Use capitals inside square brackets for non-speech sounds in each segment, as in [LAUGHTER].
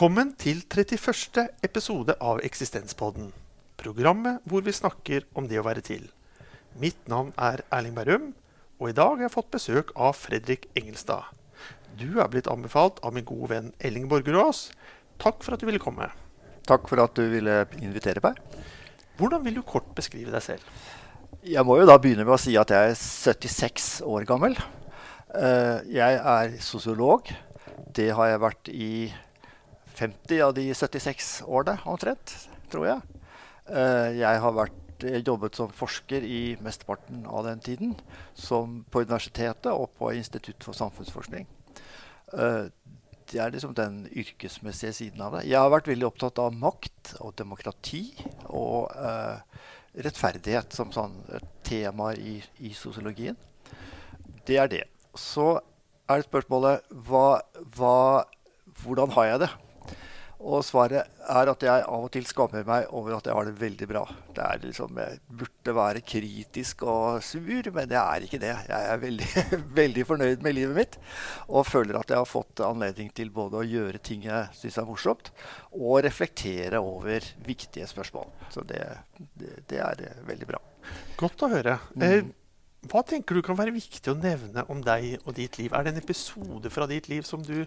Velkommen til 31. episode av Eksistenspodden. Programmet hvor vi snakker om det å være til. Mitt navn er Erling Berrum, og i dag har jeg fått besøk av Fredrik Engelstad. Du er blitt anbefalt av min gode venn Elling Borgerås. Takk for at du ville komme. Takk for at du ville invitere meg. Hvordan vil du kort beskrive deg selv? Jeg må jo da begynne med å si at jeg er 76 år gammel. Eh, jeg er sosiolog. Det har jeg vært i 50 av de 76 årene omtrent, tror jeg. Eh, jeg har vært, jobbet som forsker i mesteparten av den tiden. På universitetet og på Institutt for samfunnsforskning. Eh, det er liksom den yrkesmessige siden av det. Jeg har vært veldig opptatt av makt og demokrati og uh, rettferdighet som sånn temaer i, i, sosiologien. Det er det. Så er det spørsmålet hva, hva, hvordan har jeg det? Og svaret er at jeg av og til skammer meg over at jeg har det veldig bra. Det er liksom, Jeg burde være kritisk og sur, men jeg er ikke det. Jeg er veldig, [LAUGHS] veldig fornøyd med livet mitt og føler at jeg har fått anledning til både å gjøre ting jeg syns er morsomt, og reflektere over viktige spørsmål. Så det, det, det er veldig bra. Godt å høre. Mm. Eh, hva tenker du kan være viktig å nevne om deg og ditt liv? Er det en episode fra ditt liv som du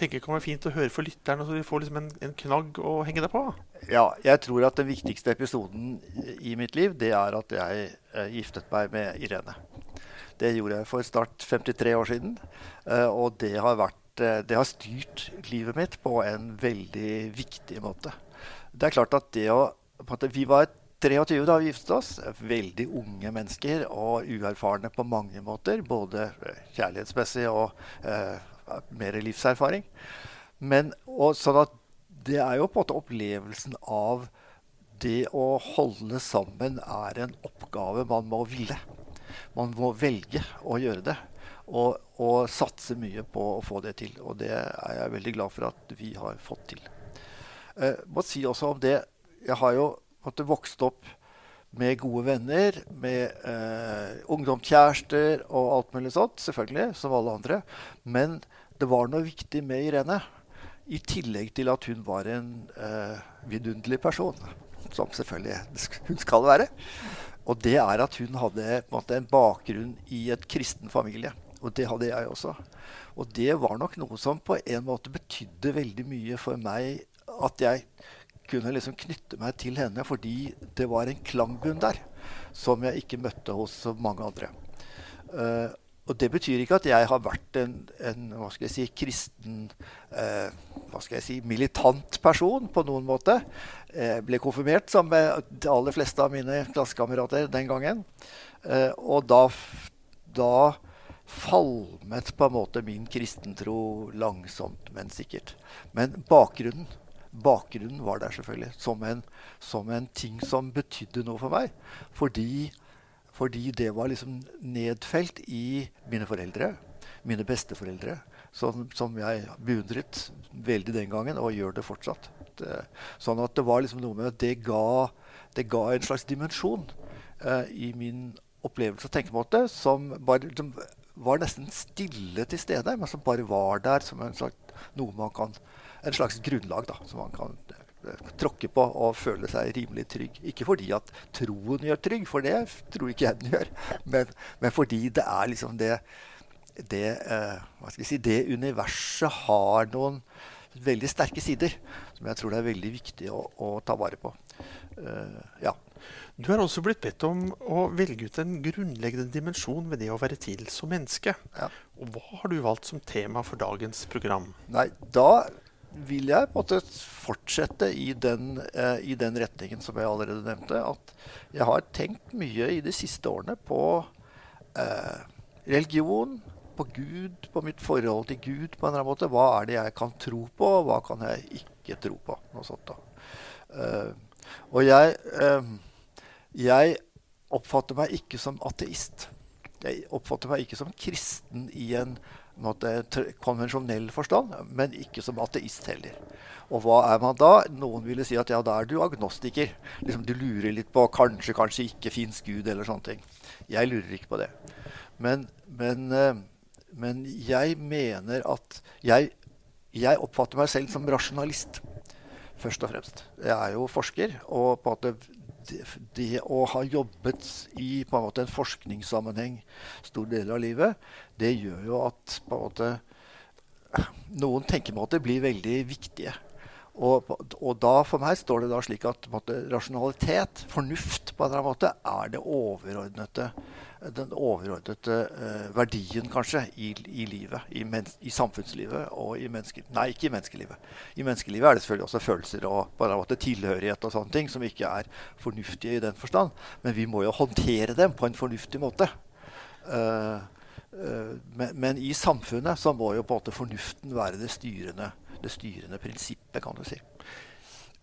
tenker det kan være fint å høre for lytterne, så de får liksom en, en, knagg å henge deg på? Ja, jeg tror at den viktigste episoden i mitt liv, det er at jeg eh, giftet meg med Irene. Det gjorde jeg for snart 53 år siden. Eh, og det har, vært, eh, det har styrt livet mitt på en veldig viktig måte. Det er klart at det å Vi var 23 da vi giftet oss. Veldig unge mennesker og uerfarne på mange måter. Både kjærlighetsmessig og eh, mer livserfaring. Men, og, sånn at det er jo på en måte opplevelsen av det å holde sammen er en oppgave man må ville. Man må velge å gjøre det. Og, og, satse mye på å få det til. Og det er jeg veldig glad for at vi har fått til. Jeg eh, må si også om det Jeg har jo måtte, vokst opp med gode venner, med eh, ungdomskjærester og alt mulig sånt. Selvfølgelig, som alle andre. Men det var noe viktig med Irene. I tillegg til at hun var en eh, vidunderlig person. Som selvfølgelig hun skal være. Og det er at hun hadde måte, en bakgrunn i et kristen familie. Og det hadde jeg også. Og det var nok noe som på en måte betydde veldig mye for meg. At jeg kunne liksom knytte meg til henne fordi det var en klangbunn der som jeg ikke møtte hos mange andre. Uh, og det betyr ikke at jeg har vært en, en hva skal jeg si, kristen eh, hva skal jeg si, militant person på noen måte. Jeg ble konfirmert som de aller fleste av mine klassekamerater den gangen. Eh, og da, da, falmet på en måte min kristentro langsomt, men sikkert. Men bakgrunnen, bakgrunnen var der selvfølgelig, som en, som en ting som betydde noe for meg. Fordi fordi det var liksom nedfelt i mine foreldre, mine besteforeldre, som, som jeg beundret veldig den gangen, og gjør det fortsatt. Det, sånn at det var liksom noe med at det ga, det ga en slags dimensjon eh, i min opplevelse og tenkemåte som bare som var nesten stille til stede, men som bare var der som en slags, noe man kan, en slags grunnlag da, som man kan tråkke på og føle seg rimelig trygg. Ikke fordi at troen gjør trygg, for det tror ikke jeg den gjør. Men, men fordi det er liksom det det, eh, hva skal jeg si, det universet har noen veldig sterke sider som jeg tror det er veldig viktig å, å ta vare på. Uh, ja. Du har også blitt bedt om å velge ut en grunnleggende dimensjon ved det å være til som menneske. Ja. Og Hva har du valgt som tema for dagens program? Nei, Da vil jeg på en måte fortsette i den, eh, i den, retningen som jeg allerede nevnte. At jeg har tenkt mye i de siste årene på eh, religion, på Gud, på mitt forhold til Gud på en eller annen måte. Hva er det jeg kan tro på, og hva kan jeg ikke tro på? Noe sånt da. Eh, og jeg, eh, jeg oppfatter meg ikke som ateist. Jeg oppfatter meg ikke som kristen i en måte, konvensjonell forstand, men ikke som ateist heller. Og hva er man da? Noen ville si at ja, da er du agnostiker. Liksom, du lurer litt på kanskje, kanskje ikke fins Gud, eller sånne ting. Jeg lurer ikke på det. Men, men, eh, men jeg mener at jeg jeg oppfatter meg selv som rasjonalist, først og fremst. Jeg er jo forsker, og på at det, det, å ha jobbet i på en måte en forskningssammenheng stor del av livet, det gjør jo at på en måte noen tenkemåter blir veldig viktige. Og, og, da for meg står det da slik at måte, rasjonalitet, fornuft, på en eller annen måte, er det overordnete, den overordnete uh, verdien, kanskje, i, i livet. I, I, samfunnslivet og i menneskelivet. Nei, ikke i menneskelivet. I menneskelivet er det selvfølgelig også følelser og på en eller annen måte tilhørighet og sånne ting som ikke er fornuftige i den forstand. Men vi må jo håndtere dem på en fornuftig måte. Uh, men, men, i samfunnet så må jo på en måte fornuften være det styrende det styrende prinsippet, kan du si.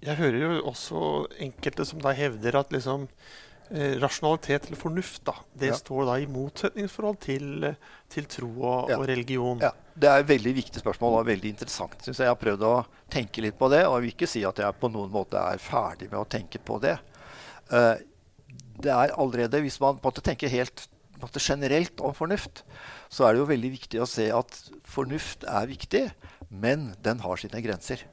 Jeg hører jo også enkelte som da hevder at liksom, eh, rasjonalitet eller fornuft da, det ja. står da i motsetningsforhold til, til tro og, ja. og, religion. Ja, Det er et veldig viktig spørsmål og veldig interessant. Synes jeg. jeg har prøvd å tenke litt på det, og jeg vil ikke si at jeg på noen måte er ferdig med å tenke på det. Uh, det er allerede, Hvis man måte tenker helt måte generelt om fornuft, så er det jo veldig viktig å se at fornuft er viktig. Men den har sine grenser.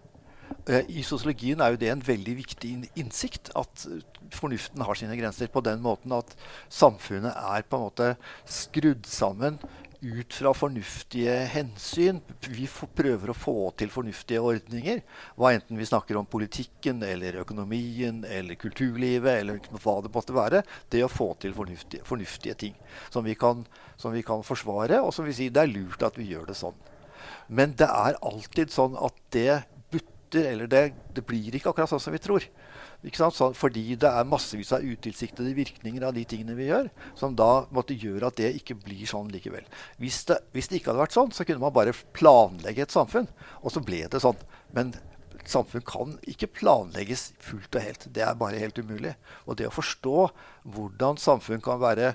I sosiologien er jo det en veldig viktig innsikt. At fornuften har sine grenser på den måten at samfunnet er på en måte skrudd sammen ut fra fornuftige hensyn. Vi prøver å få til fornuftige ordninger. Hva enten vi snakker om politikken eller økonomien eller kulturlivet eller hva det måtte være. Det å få til fornuftige, fornuftige ting som vi, kan, som vi, kan, forsvare, og som vi sier det er lurt at vi gjør det sånn. Men det er alltid sånn at det butter, eller det, det blir ikke akkurat sånn som vi tror. Sånn, fordi det er massevis av utilsiktede virkninger av de tingene vi gjør, som da måtte gjøre at det ikke blir sånn likevel. Hvis det, hvis det, ikke hadde vært sånn, så kunne man bare planlegge et samfunn, og så ble det sånn. Men samfunn kan ikke planlegges fullt og helt. Det er bare helt umulig. Og det å forstå hvordan samfunn kan være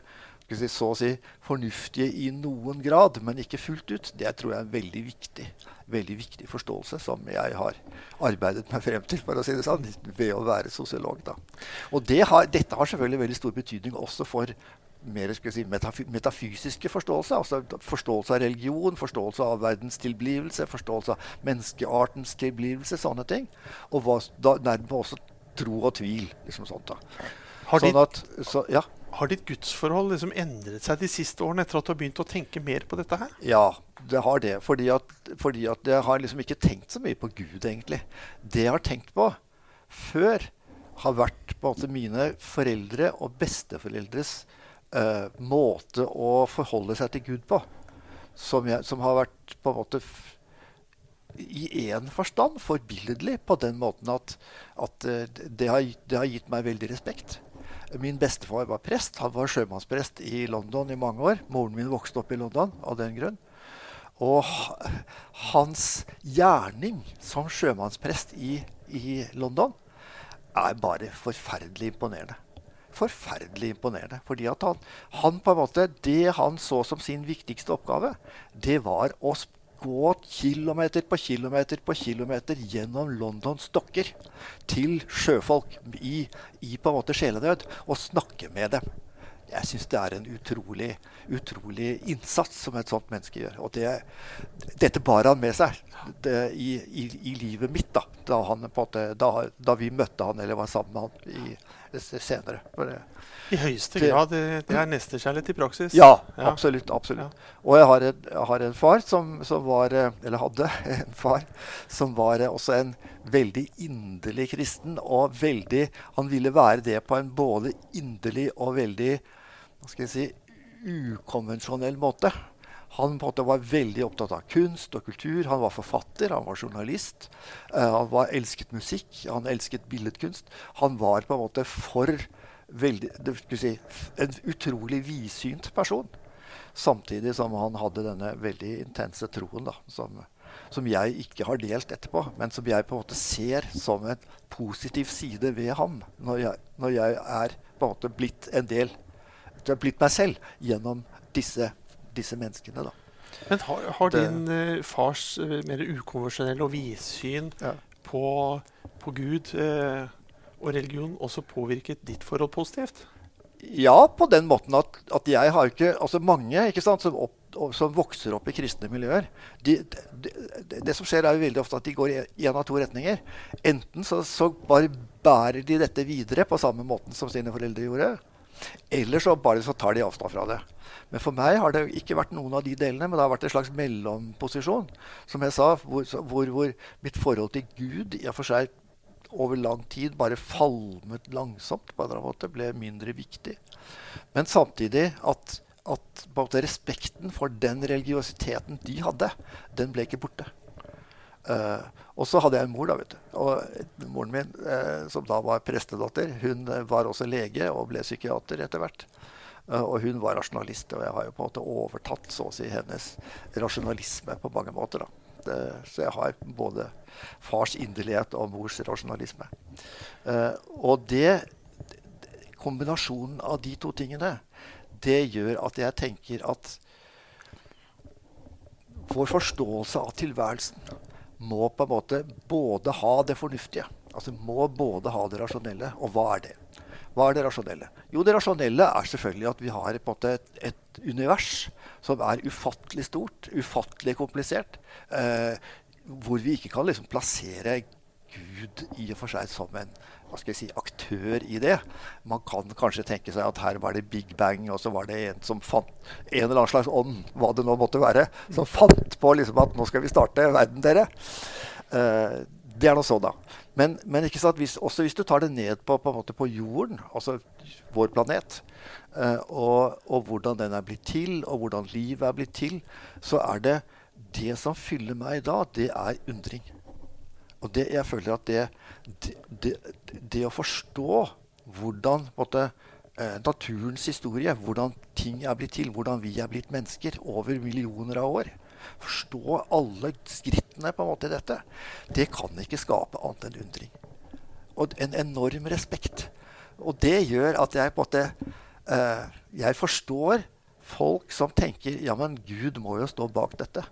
si, så å si fornuftige i noen grad, men ikke fullt ut, det tror jeg er en veldig viktig, veldig viktig forståelse som jeg har arbeidet meg frem til for å si det sånn, ved å være sosiolog. Da. Og det har, dette har selvfølgelig veldig stor betydning også for mer si, metafysiske forståelse. Altså forståelse av religion, forståelse av verdens tilblivelse, forståelse av menneskeartens tilblivelse, sånne ting. Og hva, da, nærmere også tro og tvil. liksom sånt da. Har sånn at, så, ja. Har ditt gudsforhold liksom endret seg de siste årene etter at du har begynt å tenke mer på dette her? Ja, det har det. Fordi at, fordi at jeg har liksom ikke tenkt så mye på Gud, egentlig. Det jeg har tenkt på før, har vært på en måte mine foreldre og besteforeldres uh, måte å forholde seg til Gud på. Som, jeg, som har vært på en måte i én forstand forbilledlig på den måten at, at uh, det, har, det, har, gitt meg veldig respekt. Min bestefar var prest. Han var sjømannsprest i London i mange år. Moren min vokste opp i London av den grunn. Og hans gjerning som sjømannsprest i, i London er bare forferdelig imponerende. Forferdelig imponerende. Fordi at han, han, på en måte, Det han så som sin viktigste oppgave, det var å gå kilometer på kilometer på kilometer gjennom Londons dokker til sjøfolk i, i på en måte sjelenød og snakke med dem. Jeg syns det er en utrolig, utrolig innsats som et sånt menneske gjør. Og det, dette bar han med seg det, i, i, i, livet mitt da, da, måte, da, da, vi møtte han eller var sammen med han i, senere. Det, I høyeste grad. Det er nestekjærlighet i praksis. Ja, ja. absolutt. absolutt. Ja. Og jeg har, en, jeg har en far som, som, var Eller hadde [LAUGHS] en far som var også en veldig inderlig kristen. Og veldig Han ville være det på en både inderlig og veldig skal jeg si, ukonvensjonell måte. Han på en måte var veldig opptatt av kunst og kultur. Han var forfatter, han var journalist. Uh, han var, elsket musikk, han elsket billedkunst. Han var på en måte for veldig, si, en utrolig vidsynt person. Samtidig som han hadde denne veldig intense troen da, som, som, jeg ikke har delt etterpå, men som jeg på en måte ser som en positiv side ved ham når jeg, når jeg er på en måte blitt en del har blitt meg selv gjennom disse disse menneskene. da. Men har, har din uh, fars uh, mer ukonvensjonelle og vidsyn ja. på, på, Gud uh, og religion også påvirket ditt forhold positivt? Ja, på den måten at, at jeg har ikke Altså mange ikke sant, som, opp, som vokser opp i kristne miljøer de, de, de, Det som skjer, er jo veldig ofte at de går i én av to retninger. Enten så, så, bare bærer de dette videre på samme måten som sine foreldre gjorde. Eller så bare så tar de avstand fra det. Men for meg har det ikke vært noen av de delene, men det har vært en slags mellomposisjon. Som jeg sa, hvor, hvor, hvor mitt forhold til Gud i og for seg over lang tid bare falmet langsomt, på en eller annen måte, ble mindre viktig. Men samtidig at at respekten for den religiøsiteten de hadde, den ble ikke borte. Uh, og så hadde jeg en mor, da, vet du. Og moren min, uh, som da var prestedatter, hun var også lege og ble psykiater etter hvert. Uh, og hun var rasjonalist, og jeg har jo på en måte overtatt så å si hennes rasjonalisme på mange måter. da. Det, så jeg har både fars inderlighet og mors rasjonalisme. og det, kombinasjonen av de to tingene det gjør at jeg tenker at vår forståelse av tilværelsen må på en måte både ha det fornuftige, altså må både ha det rasjonelle. Og hva er det? Hva er det rasjonelle? Jo, det rasjonelle er selvfølgelig at vi har måte, et, et, univers som er ufattelig stort, ufattelig komplisert, eh, hvor vi ikke kan liksom plassere Gud i og for seg som en hva skal jeg si, aktør i det. Man kan kanskje tenke seg at her var det Big Bang, og så var det en som fant en eller annen slags ånd, hva det nå måtte være, som fant på liksom at nå skal vi starte verden, dere. Uh, det er nå så, da. Men, men hvis, også hvis du tar det ned på, på, på jorden, altså vår planet, uh, og, og, hvordan den er blitt til, og hvordan livet er blitt til, så er det det som fyller meg da, det er undring. Og det, jeg føler at det, det, det å forstå hvordan måtte, eh, naturens historie, hvordan ting er blitt til, hvordan vi er blitt mennesker over millioner av år Forstå alle skrittene på en måte i dette. Det kan ikke skape annet enn undring. Og en enorm respekt. Og det gjør at jeg på en måte eh, Jeg forstår folk som tenker ja, men Gud må jo stå bak dette.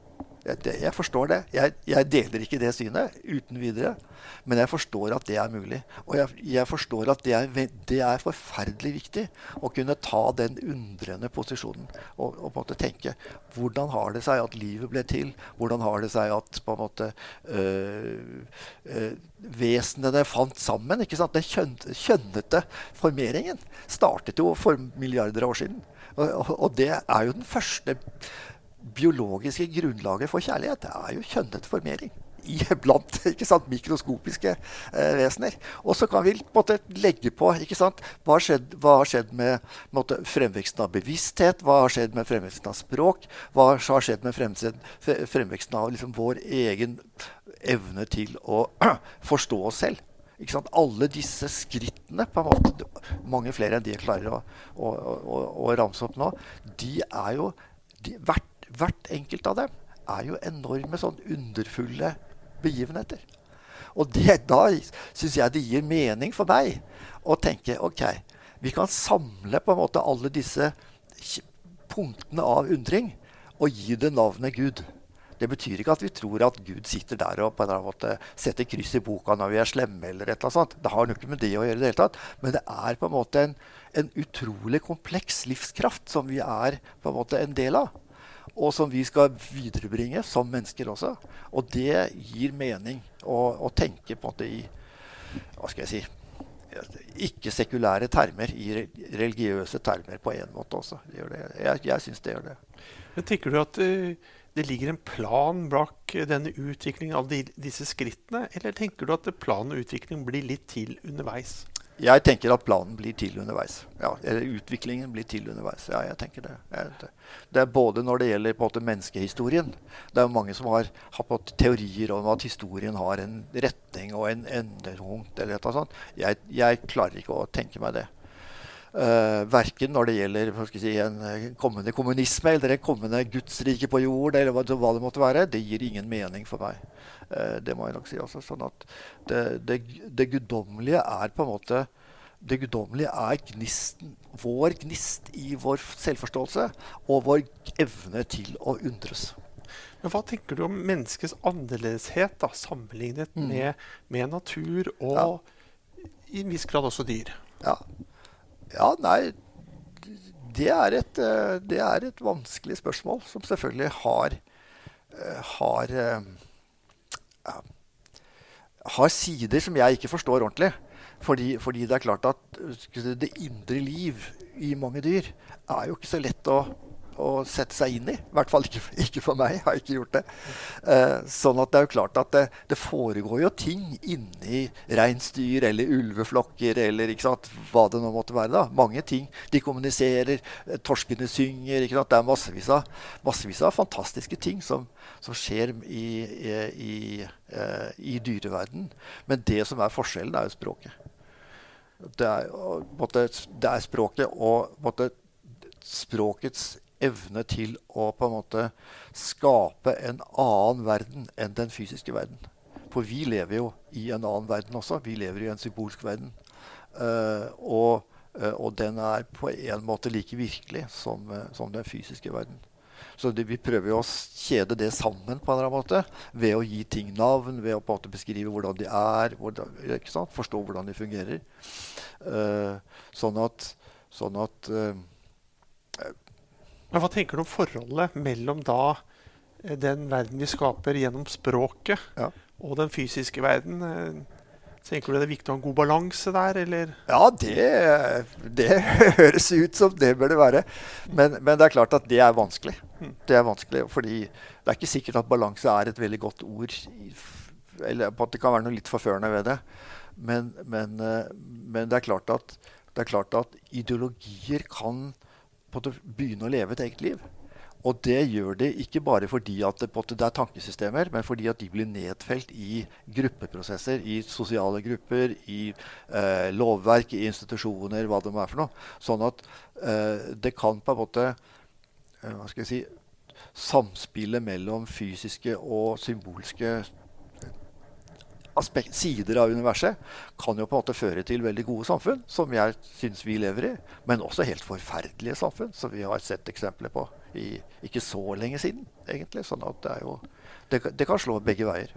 Jeg, forstår det. Jeg, jeg, deler ikke det synet uten videre. Men jeg forstår at det er mulig. Og jeg, jeg forstår at det er, det er, forferdelig viktig å kunne ta den undrende posisjonen og, og, på en måte tenke hvordan har det seg at livet ble til? Hvordan har det seg at på en måte øh, øh, vesenene fant sammen? ikke sant? Den kjønn, kjønnete formeringen startet jo for milliarder av år siden. Og, og, og det er jo den første biologiske grunnlaget for kjærlighet det er jo kjønnet formering. Blant sant, mikroskopiske eh, vesener. Og så kan vi måtte, legge på sant, hva, har skjedd, hva har skjedd med måtte, fremveksten av bevissthet? Hva har skjedd med fremveksten av språk? Hva har skjedd med fremveksten av liksom, vår egen evne til å [CLEARS THROAT] forstå oss selv? Alle disse skrittene, på en måte, mange flere enn de jeg klarer å, å, å, å ramse opp nå, de er jo de, hvert hvert enkelt av dem er jo enorme sånn underfulle begivenheter. Og det, da syns jeg det gir mening for meg å tenke ok, vi kan samle på en måte alle disse punktene av undring og gi det navnet Gud. Det betyr ikke at vi tror at Gud sitter der og på en eller annen måte setter kryss i boka når vi er slemme. eller et eller annet sånt. Det har ikke med det å gjøre. det hele tatt. Men det er på en måte en, en utrolig kompleks livskraft som vi er på en måte en del av og som vi skal viderebringe som mennesker også. Og det gir mening å, å tenke på det i hva skal jeg si ikke-sekulære termer, i religiøse termer på en måte også. Det det. Jeg, jeg syns det gjør det. Men Tenker du at uh, det ligger en plan bak denne utviklingen av de, disse skrittene, eller tenker du at planen og utviklingen blir litt til underveis? Jeg tenker at planen blir til underveis. Ja, eller utviklingen blir til underveis. Ja, jeg tenker det. Det er både når det gjelder på en måte menneskehistorien. Det er jo mange som har, har teorier om at historien har en retning og en endepunkt. eller noe sånt. Jeg, jeg, klarer ikke å tenke meg det. Uh, verken når det gjelder si, en kommende kommunisme eller en kommende gudsrike på jord, eller hva, hva, det måtte være. Det gir ingen mening for meg. Uh, det må jeg nok si. Også, sånn at det, det, det guddommelige er på en måte det guddommelige er gnisten, vår gnist i vår selvforståelse og vår evne til å undres. Men Hva tenker du om menneskets annerledeshet da, sammenlignet mm. med, med, natur og ja. i en viss grad også dyr? Ja. Ja, nei det er, et, eh, det er et vanskelig spørsmål, som selvfølgelig har, eh, har, eh, har sider som jeg ikke forstår ordentlig. Fordi, fordi, det er klart at det indre liv i mange dyr er jo ikke så lett å å sette seg inn i. I hvert fall ikke, ikke for meg. har jeg ikke gjort det. Eh, sånn at det er jo klart at det, det foregår jo ting inni reinsdyr eller ulveflokker eller sant, hva det nå måtte være. da. Mange ting. De kommuniserer, eh, torskene synger. Det er massevis av, massevis av fantastiske ting som, som skjer i, i, i, uh, i dyreverden. Men det som er forskjellen, er jo språket. Det er, måtte, det er språket og måtte, språkets evne til å på en måte skape en annen verden enn den fysiske verden. For vi lever jo i en annen verden også. Vi lever i en symbolsk verden. Uh, og, uh, og, den er på en måte like virkelig som, uh, som den fysiske verden. Så det, vi prøver jo å kjede det sammen på en eller annen måte ved å gi ting navn, ved å på en måte beskrive hvordan de er, hvordan, forstå hvordan de fungerer. sånn at, sånn at men hva tenker du om forholdet mellom da eh, den verden vi skaper gjennom språket, ja. og den fysiske verden? Eh, tenker du det er viktig å ha en god balanse der, eller? Ja, det, det, [LAUGHS] høres ut som det bør det være. Men, men, det er klart at det er vanskelig. Mm. Det er vanskelig, fordi det er ikke sikkert at balanse er et veldig godt ord. Eller at det kan være noe litt forførende ved det. Men, men, eh, men det, er klart at, det er klart at ideologier kan på å begynne å leve et eget liv. Og det gjør de ikke bare fordi at det, er tankesystemer, men fordi at de blir nedfelt i gruppeprosesser, i sosiale grupper, i eh, lovverk, i institusjoner, hva det må være for noe. Sånn at eh, det kan på en måte eh, hva skal jeg si, Samspillet mellom fysiske og symbolske aspekt, sider av universet kan jo på en måte føre til veldig gode samfunn, som jeg syns vi lever i. Men også helt forferdelige samfunn, som vi har sett eksempler på i ikke så lenge siden. egentlig. Sånn at det, jo, det, det kan slå begge veier.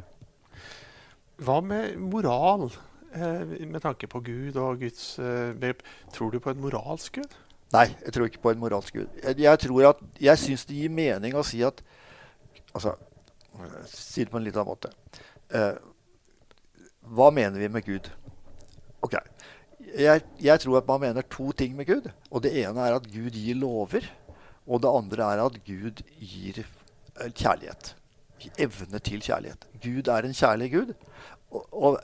Hva med moral, eh, med tanke på Gud og Guds eh? Tror du på en moralsk Gud? Nei, jeg tror ikke på en moralsk Gud. Jeg, jeg tror at, jeg syns det gir mening å si at Altså, si det på en litt annen måte. Eh, hva mener vi med Gud? Ok, jeg, jeg, tror at man mener to ting med Gud. Og Det ene er at Gud gir lover. Og det andre er at Gud gir eh, kjærlighet. Evne til kjærlighet. Gud er en kjærlig Gud. Og, og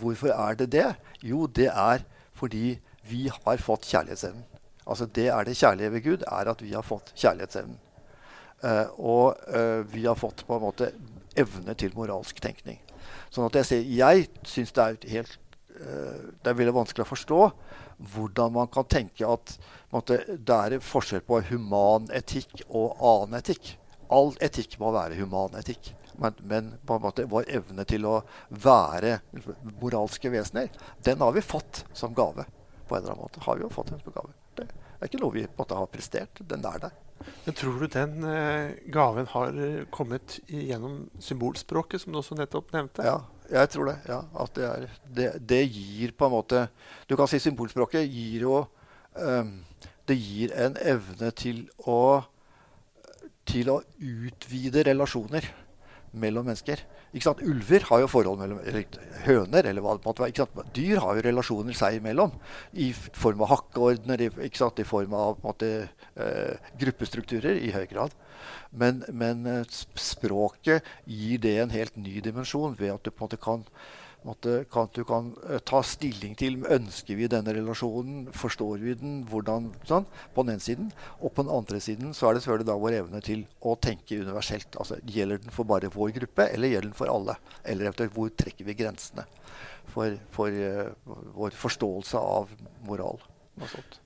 hvorfor er det det? Jo, det er fordi vi har fått kjærlighetsevnen. Altså Det er det kjærlige ved Gud, er at vi har fått kjærlighetsevnen. Uh, og uh, vi har fått på en måte evne til moralsk tenkning. Sånn at jeg, ser, jeg syns det er helt uh, Det er veldig vanskelig å forstå hvordan man kan tenke at måtte, det er forskjell på human etikk og annen etikk. All etikk må være human etikk. Men, men, en måte vår evne til å være moralske vesener, den har vi fått som gave. på en eller annen måte. Har vi jo fått som gave. Det er ikke noe vi måtte ha prestert. Den er der. Men tror du den eh, gaven har eh, kommet gjennom symbolspråket, som du også nettopp nevnte? Ja, jeg tror det. ja. At det, er, det, det gir på en måte Du kan si symbolspråket gir jo um, Det gir en evne til å, til å utvide relasjoner mellom mennesker. Ulver har jo forhold mellom eller, høner eller hva det måtte være. Dyr har jo relasjoner seg imellom i form av hakkeordner, i, i form av måte, eh, gruppestrukturer i høy grad. Men, men, eh, språket gir det en helt ny dimensjon ved at du på en måte kan måte, kan, du kan uh, ta stilling til ønsker vi denne relasjonen, forstår vi den, hvordan, sånn, på den ene siden. Og på den andre siden så er det selvfølgelig da vår evne til å tenke universelt. Altså, Gjelder den for bare vår gruppe, eller gjelder den for alle? Eller eventuelt hvor trekker vi grensene for, for uh, vår forståelse av moral? Og sånt.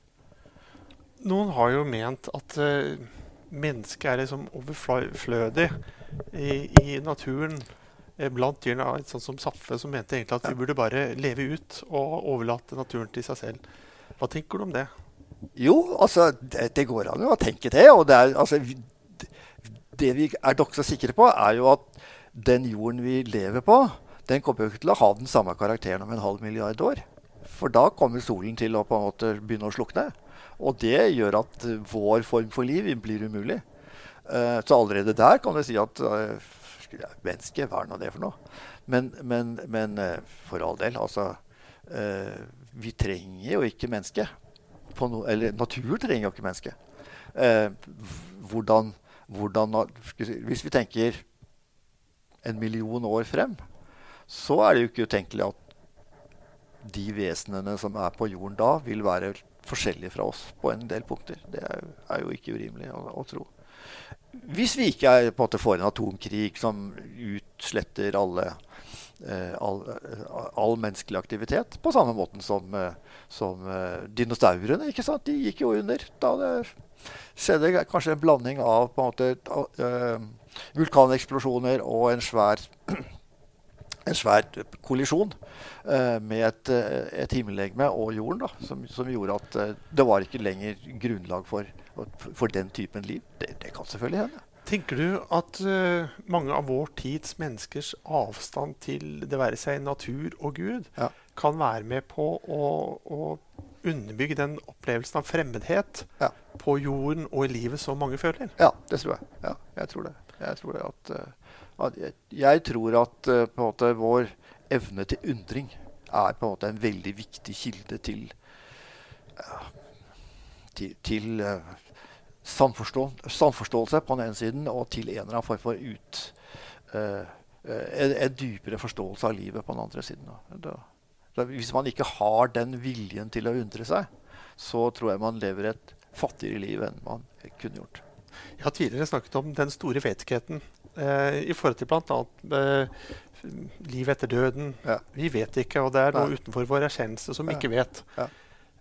Noen har jo ment at uh, mennesket er liksom overflødig i, i naturen. Eh, blant dyrene sånn som Saffe, som mente egentlig at vi burde bare leve ut og overlate naturen til seg selv. Hva tenker du om det? Jo, altså, det, det går an å tenke det. Og det, er, altså, det vi er så sikre på, er jo at den jorden vi lever på, den kommer jo ikke til å ha den samme karakteren om en halv milliard år. For da kommer solen til å på en måte begynne å slukne. Og det gjør at vår form for liv blir umulig. Uh, så allerede der kan du si at uh, Menneske, hva er nå det for noe? Men, men, men uh, for all del, altså Vi trenger jo ikke mennesket. No, eller naturen trenger jo ikke mennesket. hvordan, hvordan Hvis vi tenker en million år frem, så er det jo ikke utenkelig at de vesenene som er på jorden da, vil være forskjellige fra oss på en del punkter. Det er jo ikke urimelig å, å, tro. Hvis vi ikke er, på en måte får en atomkrig som utsletter alle, eh, all, all, menneskelig aktivitet, på samme måten som, eh, som eh, dinosaurene. ikke sant? De gikk jo under. Da det skjedde kanskje en blanding av på en måte, uh, vulkaneksplosjoner og en svær [CLEARS THROAT] en svær kollisjon uh, med et, eh, et himmellegeme og jorden, da, som, som, gjorde at det var ikke lenger grunnlag for, for den typen liv. Det, det, kan selvfølgelig hende. Tenker du at uh, mange av vår tids menneskers avstand til det være seg natur og Gud ja. kan være med på å, å underbygge den opplevelsen av fremmedhet ja. på jorden og i livet som mange føler? Ja, det tror jeg. Ja, jeg tror det. Jeg tror det at jeg, tror at uh, måte, vår evne til undring er på en måte en veldig viktig kilde til, uh, til, til uh, samforstå, samforståelse på den ene siden, og til en eller annen form for ut en, en, dypere forståelse av livet på den andre siden. Da, da, hvis man ikke har den viljen til å undre seg, så tror jeg man lever et fattigere liv enn man kunne gjort. Jeg har tidligere snakket om den store vetigheten eh, i forhold til bl.a. Eh, liv etter døden. Ja. Vi vet ikke, og det er noe Nei. utenfor vår erkjennelse som ja. ikke vet. Ja.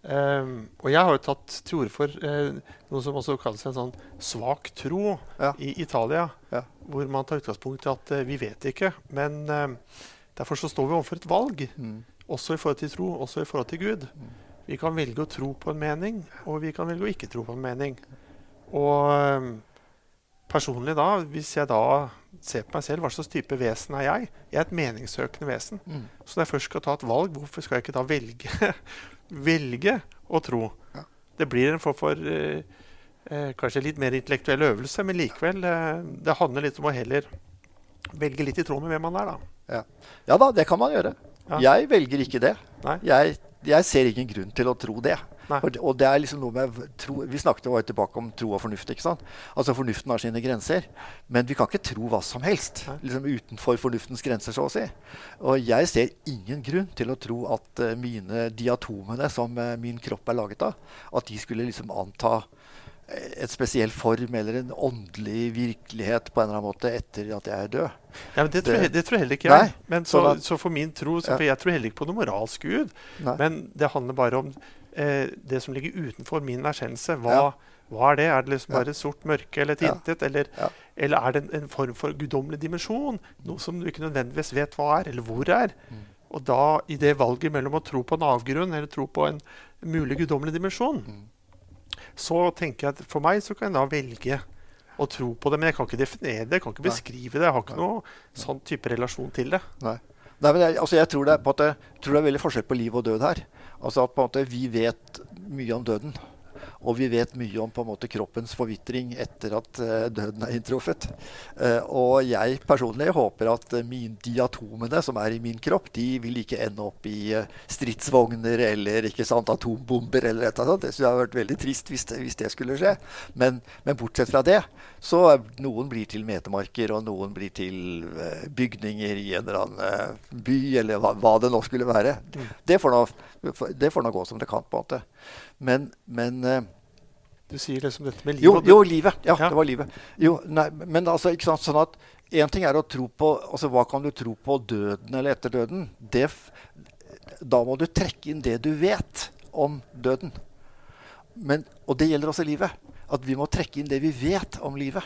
Um, og jeg har jo tatt til orde for uh, noe som også kalles en sånn svak tro ja. i Italia. Ja. Hvor man tar utgangspunkt i at uh, vi vet ikke. Men uh, derfor så står vi overfor et valg. Mm. Også i forhold til tro, også i forhold til Gud. Mm. Vi kan velge å tro på en mening, og vi kan velge å ikke tro på en mening. Og personlig da, hvis jeg da ser på meg selv, hva slags type vesen er jeg? Jeg er et meningssøkende vesen. Mm. Så når jeg først skal ta et valg, hvorfor skal jeg ikke da velge, [LAUGHS] velge å tro? Ja. Det blir en form for eh, eh, kanskje litt mer intellektuell øvelse, men likevel eh, Det handler litt om å heller velge litt i tråd med hvem man er, da. Ja, ja da, det kan man gjøre. Ja. Jeg velger ikke det. Jeg, jeg ser ingen grunn til å tro det. Og, og, det er liksom noe med tro, Vi snakket jo tilbake om tro og fornuft. ikke sant? Altså Fornuften har sine grenser. Men vi kan ikke tro hva som helst liksom utenfor fornuftens grenser. så å si. Og jeg ser ingen grunn til å tro at uh, mine diatomene som uh, min kropp er laget av, at de skulle liksom anta et spesiell form eller en åndelig virkelighet på en eller annen måte etter at jeg er død. Ja, men Det, tror jeg, det tror heller ikke jeg. Men så, så, for min tro, så, for Jeg tror heller ikke på noe moralsk gud. Nei. Men det handler bare om eh, det som ligger utenfor min erkjennelse. Hva, ja. hva er det? Er det liksom bare sort mørke eller tintet? Eller, eller, er det en, en form for guddommelig dimensjon? Noe som du ikke nødvendigvis vet hva er, eller hvor er. Mm. Og da, i det valget mellom å tro på en avgrunn eller tro på en mulig guddommelig dimensjon, mm. Så tenker jeg at for meg så kan jeg da velge å tro på det. Men jeg kan ikke definere det, jeg kan ikke beskrive det. Jeg har ikke noe sånn type relasjon til det. Nei. Nei, jeg, altså jeg tror det, måte, tror det, er veldig forskjell på liv og død her. Altså at Vi vet mye om døden. Og vi vet mye om på en måte kroppens forvitring etter at uh, døden er inntruffet. Uh, og jeg personlig håper at uh, min, de atomene som er i min kropp, de vil ikke ende opp i stridsvogner eller ikke sant, atombomber. eller et eller annet. Det skulle vært veldig trist hvis det, hvis det skulle skje. Men, men, bortsett fra det, så noen blir til metemarker, og noen blir til bygninger i en eller annen by, eller hva, hva, det nå skulle være. Mm. Det får nå, det får nå gå som det kan. på en måte. Men, men eh, Du sier liksom dette med livet? Jo, jo livet. Ja, ja, det var livet. Jo, nei, men altså, ikke sant, sånn at Én ting er å tro på altså Hva kan du tro på døden eller etter døden? Det, da må du trekke inn det du vet om døden. Men, og det gjelder også livet. At vi må trekke inn det vi vet om livet.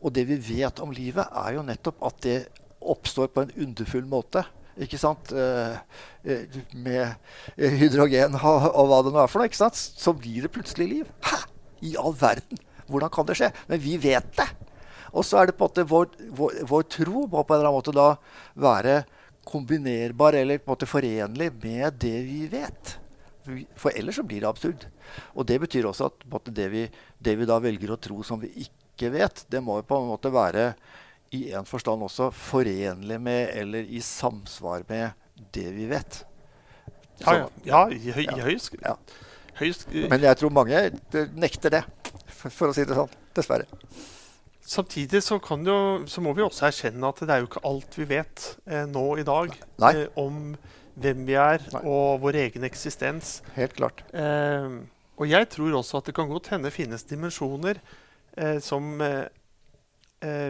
Og det vi vet om livet, er jo nettopp at det oppstår på en underfull måte ikke sant? Eh, eh, med hydrogen og, og, hva det nå er for noe. ikke sant? Så blir det plutselig liv. Hæ? I all verden! Hvordan kan det skje? Men vi vet det. Og så er det på en måte vår, vår, vår, tro må på en eller annen måte da være kombinerbar eller på en måte forenlig med det vi vet. For ellers så blir det absurd. Og det betyr også at måte, det, vi, det, vi, da velger å tro som vi ikke vet, det må jo på en måte være i en forstand også forenlig med eller i samsvar med det vi vet. Så, ja, ja, i, høy, i høyst, ja. høyst, Men jeg tror mange nekter det, for, for å si det sånn. Dessverre. Samtidig så, jo, så, må vi også erkjenne at det er jo ikke alt vi vet eh, nå i dag eh, om hvem vi er Nei. og vår egen eksistens. Helt klart. Eh, og jeg tror også at det kan godt hende finnes dimensjoner eh, som eh, eh,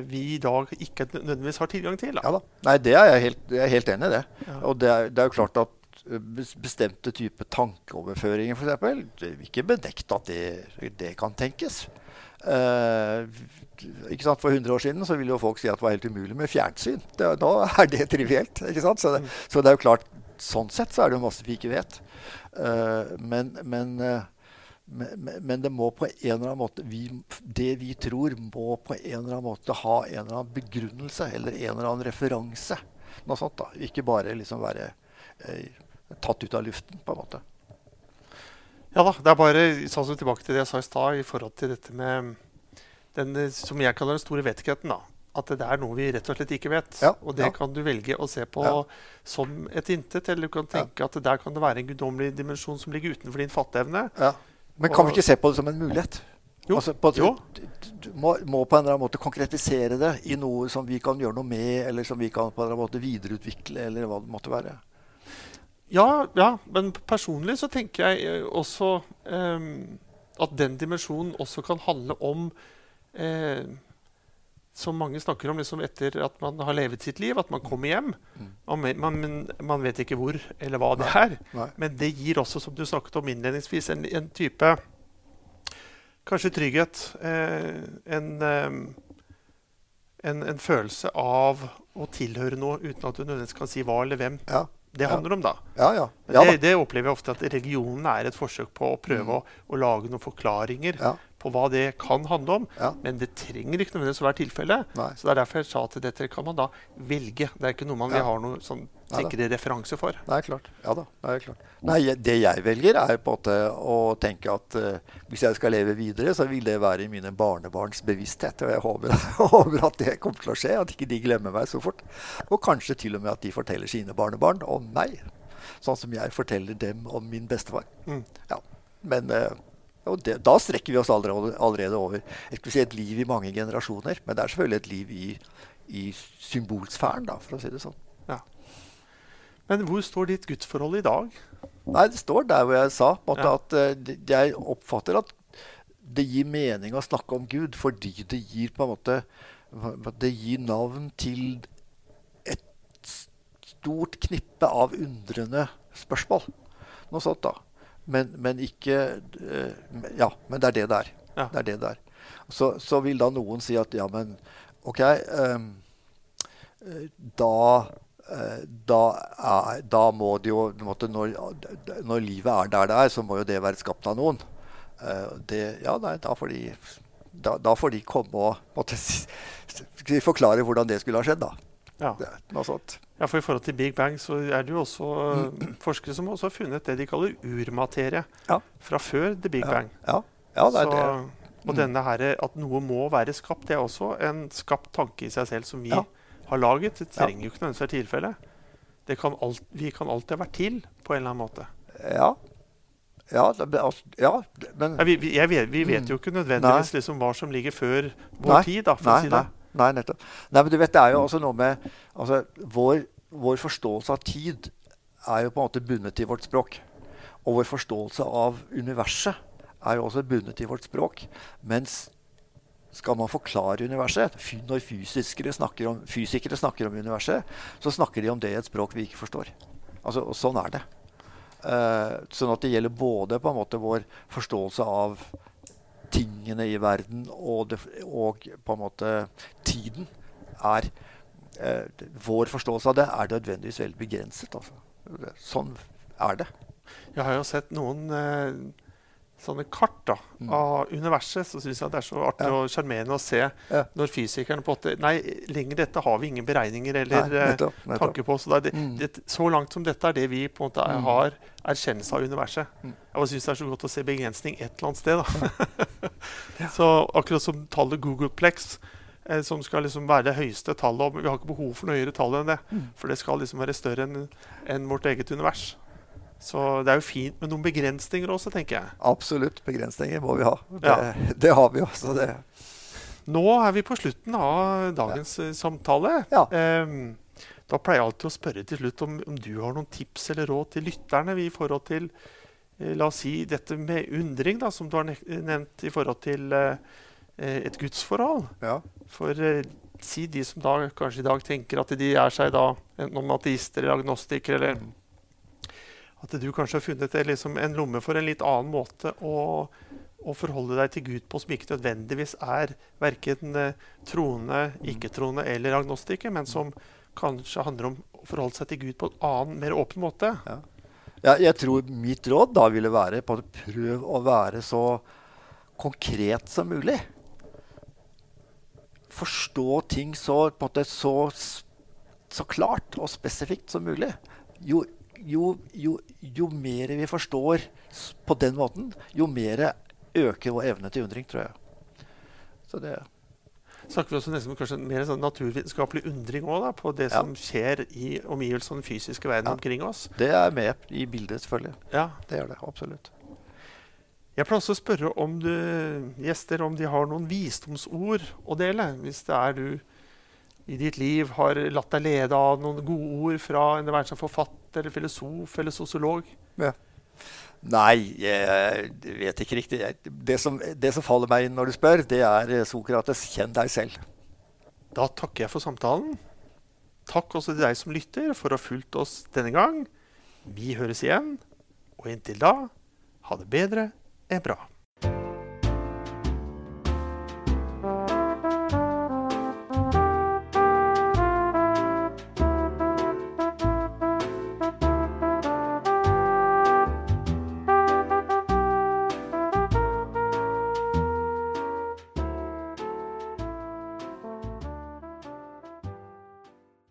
vi i dag ikke nødvendigvis har tilgang til. Da. Ja da. Nei, det er jeg helt, jeg er helt enig i. det. Ja. Og det er, det er, jo klart at bestemte typer tankeoverføringer, f.eks. Det ikke benekte at det, det kan tenkes. Eh, ikke sant? For 100 år siden så ville jo folk si at det var helt umulig med fjernsyn. Det, nå er det trivielt. ikke sant? Så det, mm. så det, er jo klart, sånn sett så er det jo masse vi ikke vet. Eh, men, men, uh, men, men, det må på en eller annen måte vi, Det vi tror, må på en eller annen måte ha en eller annen begrunnelse eller en eller annen referanse. Noe sånt da. Ikke bare liksom være tatt ut av luften, på en måte. Ja da. Det er bare sånn som tilbake til det jeg sa i stad i forhold til dette med den som jeg kaller den store vettigheten. da. At det er noe vi rett og slett ikke vet. Ja, og det ja. kan du velge å se på ja. som et intet. Eller du kan tenke at der kan det være en guddommelig dimensjon som ligger utenfor din fatteevne. Men kan vi ikke se på det som en mulighet? Jo. Altså, på, jo. Du, må, må, på en eller annen måte konkretisere det i noe som vi kan gjøre noe med, eller som vi kan på en eller annen måte videreutvikle, eller hva det måtte være. Ja, ja, men personlig så tenker jeg eh, også eh, at den dimensjonen også kan handle om eh, Som mange snakker om liksom etter at man har levet sitt liv, at man kommer hjem. og Man, man, man vet ikke hvor eller hva det er. Nei. Men det gir også, som du snakket om innledningsvis, en, en type Kanskje trygghet. Eh, en, eh, en, en, følelse av å tilhøre noe uten at du nødvendigvis kan si hva eller hvem. Ja det handler om, da. Ja, ja. ja det, det, opplever jeg ofte at religionen er et forsøk på å prøve mm. å, å, lage noen forklaringer på hva det kan handle om. Men det trenger ikke nødvendigvis å være tilfellet. Så det er derfor jeg sa at dette kan man da velge. Det er ikke noe man vil ha noen sånn sikre referanse for. Det er klart. Ja da. Det er klart. Nei, det jeg velger, er på en måte å tenke at uh, hvis jeg skal leve videre, så vil det være i mine barnebarns bevissthet. Og jeg håper, [LAUGHS] håper, at det kommer til å skje, at ikke de glemmer meg så fort. Og kanskje til og med at de forteller sine barnebarn om meg. Sånn som jeg forteller dem om min bestefar. Mm. Ja. Men uh, det, da strekker vi oss allerede, allerede over si et liv i mange generasjoner. Men det er selvfølgelig et liv i, i symbolsfæren, da, for å si det sånn. Ja. Men hvor står ditt gudsforhold i dag? Nei, Det står der hvor jeg sa. Måte, ja. at uh, Jeg oppfatter at det gir mening å snakke om Gud fordi det gir på en måte Det gir navn til et stort knippe av undrende spørsmål. Noe sånt, da. Men, men, ikke uh, Ja, men det er det det er. Ja. Det er det det er. Så, så, vil da noen si at ja, men OK um, da, uh, da, er, da, må det jo når, når, livet er der det er, så må jo det være skapt av noen. Det, ja, nei, da får de da, da, får de komme og måtte, forklare hvordan det skulle ha skjedd. da. Ja. Det, noe sånt. Ja, for I forhold til Big Bang så er det jo også mm. forskere som også har funnet det de kaller urmaterie ja. fra før The Big Bang. Ja, ja. det er så, det. Mm. Og denne her, at noe må være skapt, det er også en skapt tanke i seg selv som vi har laget. Det trenger jo ikke nødvendigvis være tilfellet. Kan alt, vi kan alltid ha vært til på en eller annen måte. Ja. Ja, altså, ja men vi, vi, vet, vi, vet, jo ikke nødvendigvis liksom, hva som ligger før vår nei, tid. Da, for nei, å si det. Nei, nettopp. Nei, men du vet, det er jo også noe med altså, vår, vår, forståelse av tid er jo på en måte bundet til vårt språk. Og vår forståelse av universet er jo også bundet til vårt språk. Mens skal man forklare universet Når snakker om, fysikere snakker om universet, så snakker de om det i et språk vi ikke forstår. Altså, sånn er det. Uh, sånn at det gjelder både på en måte vår forståelse av tingene i verden og, det, og på en måte tiden er eh, Vår forståelse av det er nødvendigvis veldig begrenset. Altså. Sånn er det. Jeg har jo sett noen eh, sånne kart da, av universet, så syns jeg det er så artig Mm. Ja. og sjarmerende å se Ja. når fysikerne på at Nei, lenger dette har vi ingen beregninger eller Nei, eh, nettopp, nettopp. tanke på. Så det det, Mm. det, så langt som dette er det vi på en måte er, Mm. har erkjennelse av universet. Mm. Jeg syns det er så godt å se begrensning et eller annet sted. da. [LAUGHS] Så akkurat som tallet Googleplex, eh, som skal liksom være det høyeste tallet Vi har ikke behov for noe høyere tall enn det. Mm. For det skal liksom være større enn en vårt eget univers. Så det er jo fint med noen begrensninger også, tenker jeg. Absolutt. Begrensninger må vi ha. Det, Ja. det har vi. Det Nå er vi på slutten av dagens ja. samtale. Ja. Um, da pleier jeg alltid å spørre til slutt om, om du har noen tips eller råd til lytterne i forhold til eh, La oss si dette med undring, da, som du har nevnt i forhold til eh, eh, et gudsforhold. Ja. For eh, si de som da kanskje i dag tenker at de er seg da enten om ateister eller agnostikere, eller Mm. At du kanskje har funnet liksom, en lomme for en litt annen måte å, å forholde deg til Gud på, som ikke nødvendigvis er verken eh, troende, ikke-troende eller agnostiker, men som kanskje handler om å forholde seg til Gud på en annen, mer åpen måte. Ja, jeg tror mitt råd da ville være på at prøv å være så konkret som mulig. Forstå ting så, måte, så, så klart og spesifikt som mulig. Jo, jo, jo, jo mer vi forstår på den måten, jo mer øker vår evne til undring, tror jeg. Så det Snakker vi også nesten om kanskje mer sånn naturvitenskapelig undring også, da, på det Ja. som skjer i omgivelsene den fysiske verden Ja. omkring oss. Det er med i bildet, selvfølgelig. Ja, Det gjør det absolutt. Jeg pleier også å spørre om du, gjester om de har noen visdomsord å dele. Hvis det er du i ditt liv har latt deg lede av noen gode ord fra en være seg forfatter, eller filosof eller sosiolog. Nei, jeg vet ikke riktig. Det som, det som faller meg inn når du spør, det er eh, Sokrates 'kjenn deg selv'. Da takker jeg for samtalen. Takk også til deg som lytter for å ha fulgt oss denne gang. Vi høres igjen, og inntil da, ha det bedre enn bra.